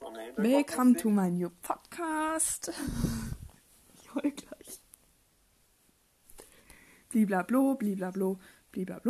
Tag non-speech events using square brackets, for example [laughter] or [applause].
meine Welcome to my new podcast. [laughs] Ich heul gleich. Bliblablo, bliblablo, bliblablo.